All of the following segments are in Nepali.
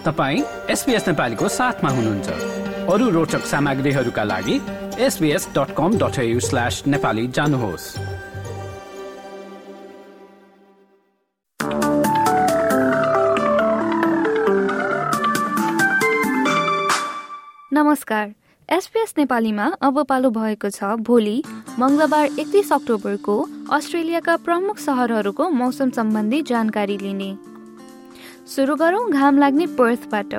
तपाईँ एसपिएस नेपालीको साथमा हुनुहुन्छ। अरू रोचक सामग्रीहरूका लागि SBS dot com dot slash Nepali जानुहोस्। नमस्कार। एसपिएस नेपालीमा अब पालो भएको छ भोलि मङ्गलबार एकतिस अक्टोबरको अस्ट्रेलियाका प्रमुख सहरहरूको मौसम सम्बन्धी जानकारी लिने। सुरु गरौँ घाम लाग्ने पर्थबाट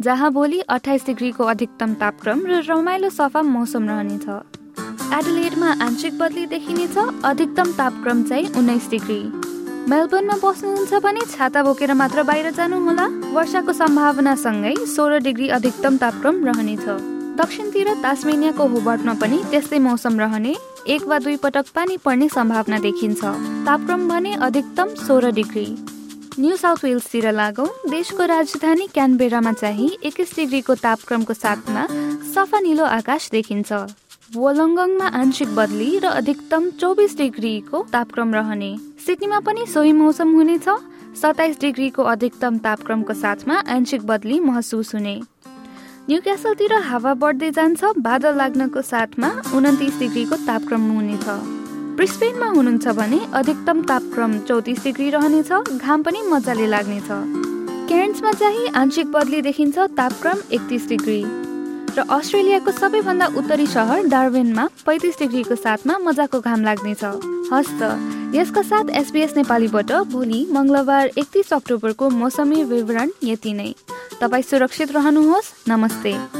जहाँ भोलि अठाइस डिग्रीको अधिकतम तापक्रम र रमाइलो सफा मौसम रहनेछ। एडलेडमा आंशिक बदली देखिनेछ अधिकतम तापक्रम चाहिँ उन्नाइस डिग्री। मेलबर्नमा बस्नुहुन्छ भने छाता बोकेर मात्र बाहिर जानुहोला। वर्षाको सम्भावनासँगै सोह्र डिग्री अधिकतम तापक्रम रहनेछ। दक्षिणतिर तास्मेनियाको होबर्टमा पनि त्यस्तै मौसम रहने एक वा दुई पटक पानी पर्ने सम्भावना देखिन्छ। तापक्रम भने अधिकतम सोह्र डिग्री। न्यू साउथ वेल्सतिर लागौँ। देशको राजधानी क्यानबेरामा चाहिँ एक्काइस डिग्रीको तापक्रमको साथमा सफा निलो आकाश देखिन्छ। वोलङ्गङमा आंशिक बदली र अधिकतम चौबिस डिग्रीको तापक्रम रहने। सिडनीमा पनि सोही मौसम हुनेछ। सताइस डिग्रीको अधिकतम तापक्रमको साथमा आंशिक बदली महसुस हुने। न्यू क्यासलतिर हावा बढ्दै जान्छ। बादल लाग्नको साथमा उन्तिस डिग्रीको तापक्रम हुनेछ। ब्रिस्बेनमा हुनुहुन्छ भने अधिकतम तापक्रम चौतिस डिग्री रहनेछ घाम पनि मजाले लाग्नेछ। क्यारेन्समा चाहिँ आंशिक बदली देखिन्छ तापक्रम एकतिस डिग्री। र अस्ट्रेलियाको सबैभन्दा उत्तरी सहर डार्वेनमा पैँतिस डिग्रीको साथमा मजाको घाम लाग्नेछ। हस्त यसका साथ एसबिएस नेपालीबाट भोलि मङ्गलबार एकतिस अक्टोबरको मौसमी विवरण यति नै। तपाईँ सुरक्षित रहनुहोस्। नमस्ते।